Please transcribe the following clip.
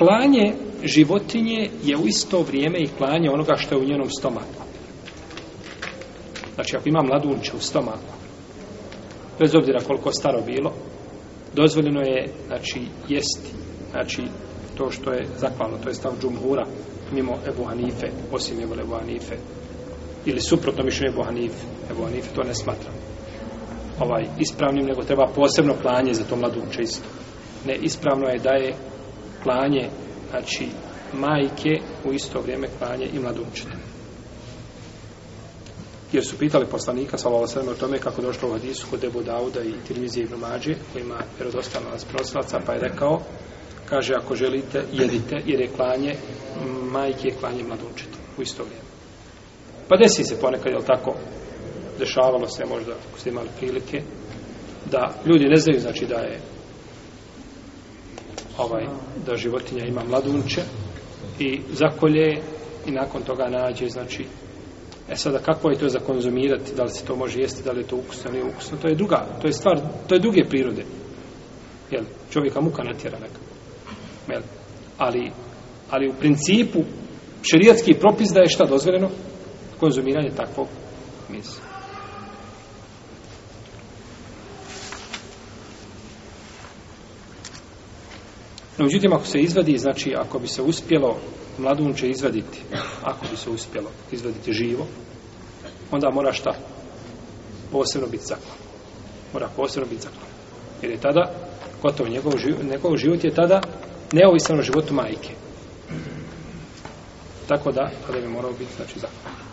klanje životinje je u isto vrijeme i klanje onoga što je u njenom stomaku. Znači, ako ima mladunče u stomaku, bez obzira koliko staro bilo, dozvoljeno je, znači, jesti, znači, to što je zaklano, to je stav džumhura, mimo Ebu Hanife, osim Ebu Hanife, ili suprotno mišljenje Ebu Hanife, Ebu Hanife to ne smatra ovaj, ispravnim, nego treba posebno klanje za to mladunče isto. Ne, ispravno je da je klanje, znači majke u isto vrijeme klanje i mladunčine. Jer su pitali poslanika sveme, o tome kako došlo u hadisu kod Ebu Dauda i Tirmizije i Mađe, koji ima nas prenoslaca, pa je rekao kaže ako želite jedite jer je klanje majke je klanje mladunčine u isto vrijeme. Pa desi se ponekad, jel tako, dešavalo se možda, ako ste imali prilike, da ljudi ne znaju, znači da je ovaj, da životinja ima mladunče i zakolje i nakon toga nađe, znači, e sada kako je to za konzumirati, da li se to može jesti, da li je to ukusno ili ukusno, to je druga, to je stvar, to je duge prirode. Jel, čovjeka muka natjera neka. ali, ali u principu šerijatski propis da je šta dozvoljeno konzumiranje takvog misla. No, međutim, ako se izvadi, znači, ako bi se uspjelo, mladun će izvaditi, ako bi se uspjelo izvaditi živo, onda mora šta? Posebno biti zaklan. Mora posebno biti zaklan. Jer je tada, gotovo njegov život, njegov život je tada neovisan o životu majke. Tako da, tada bi morao biti, znači, zaklan.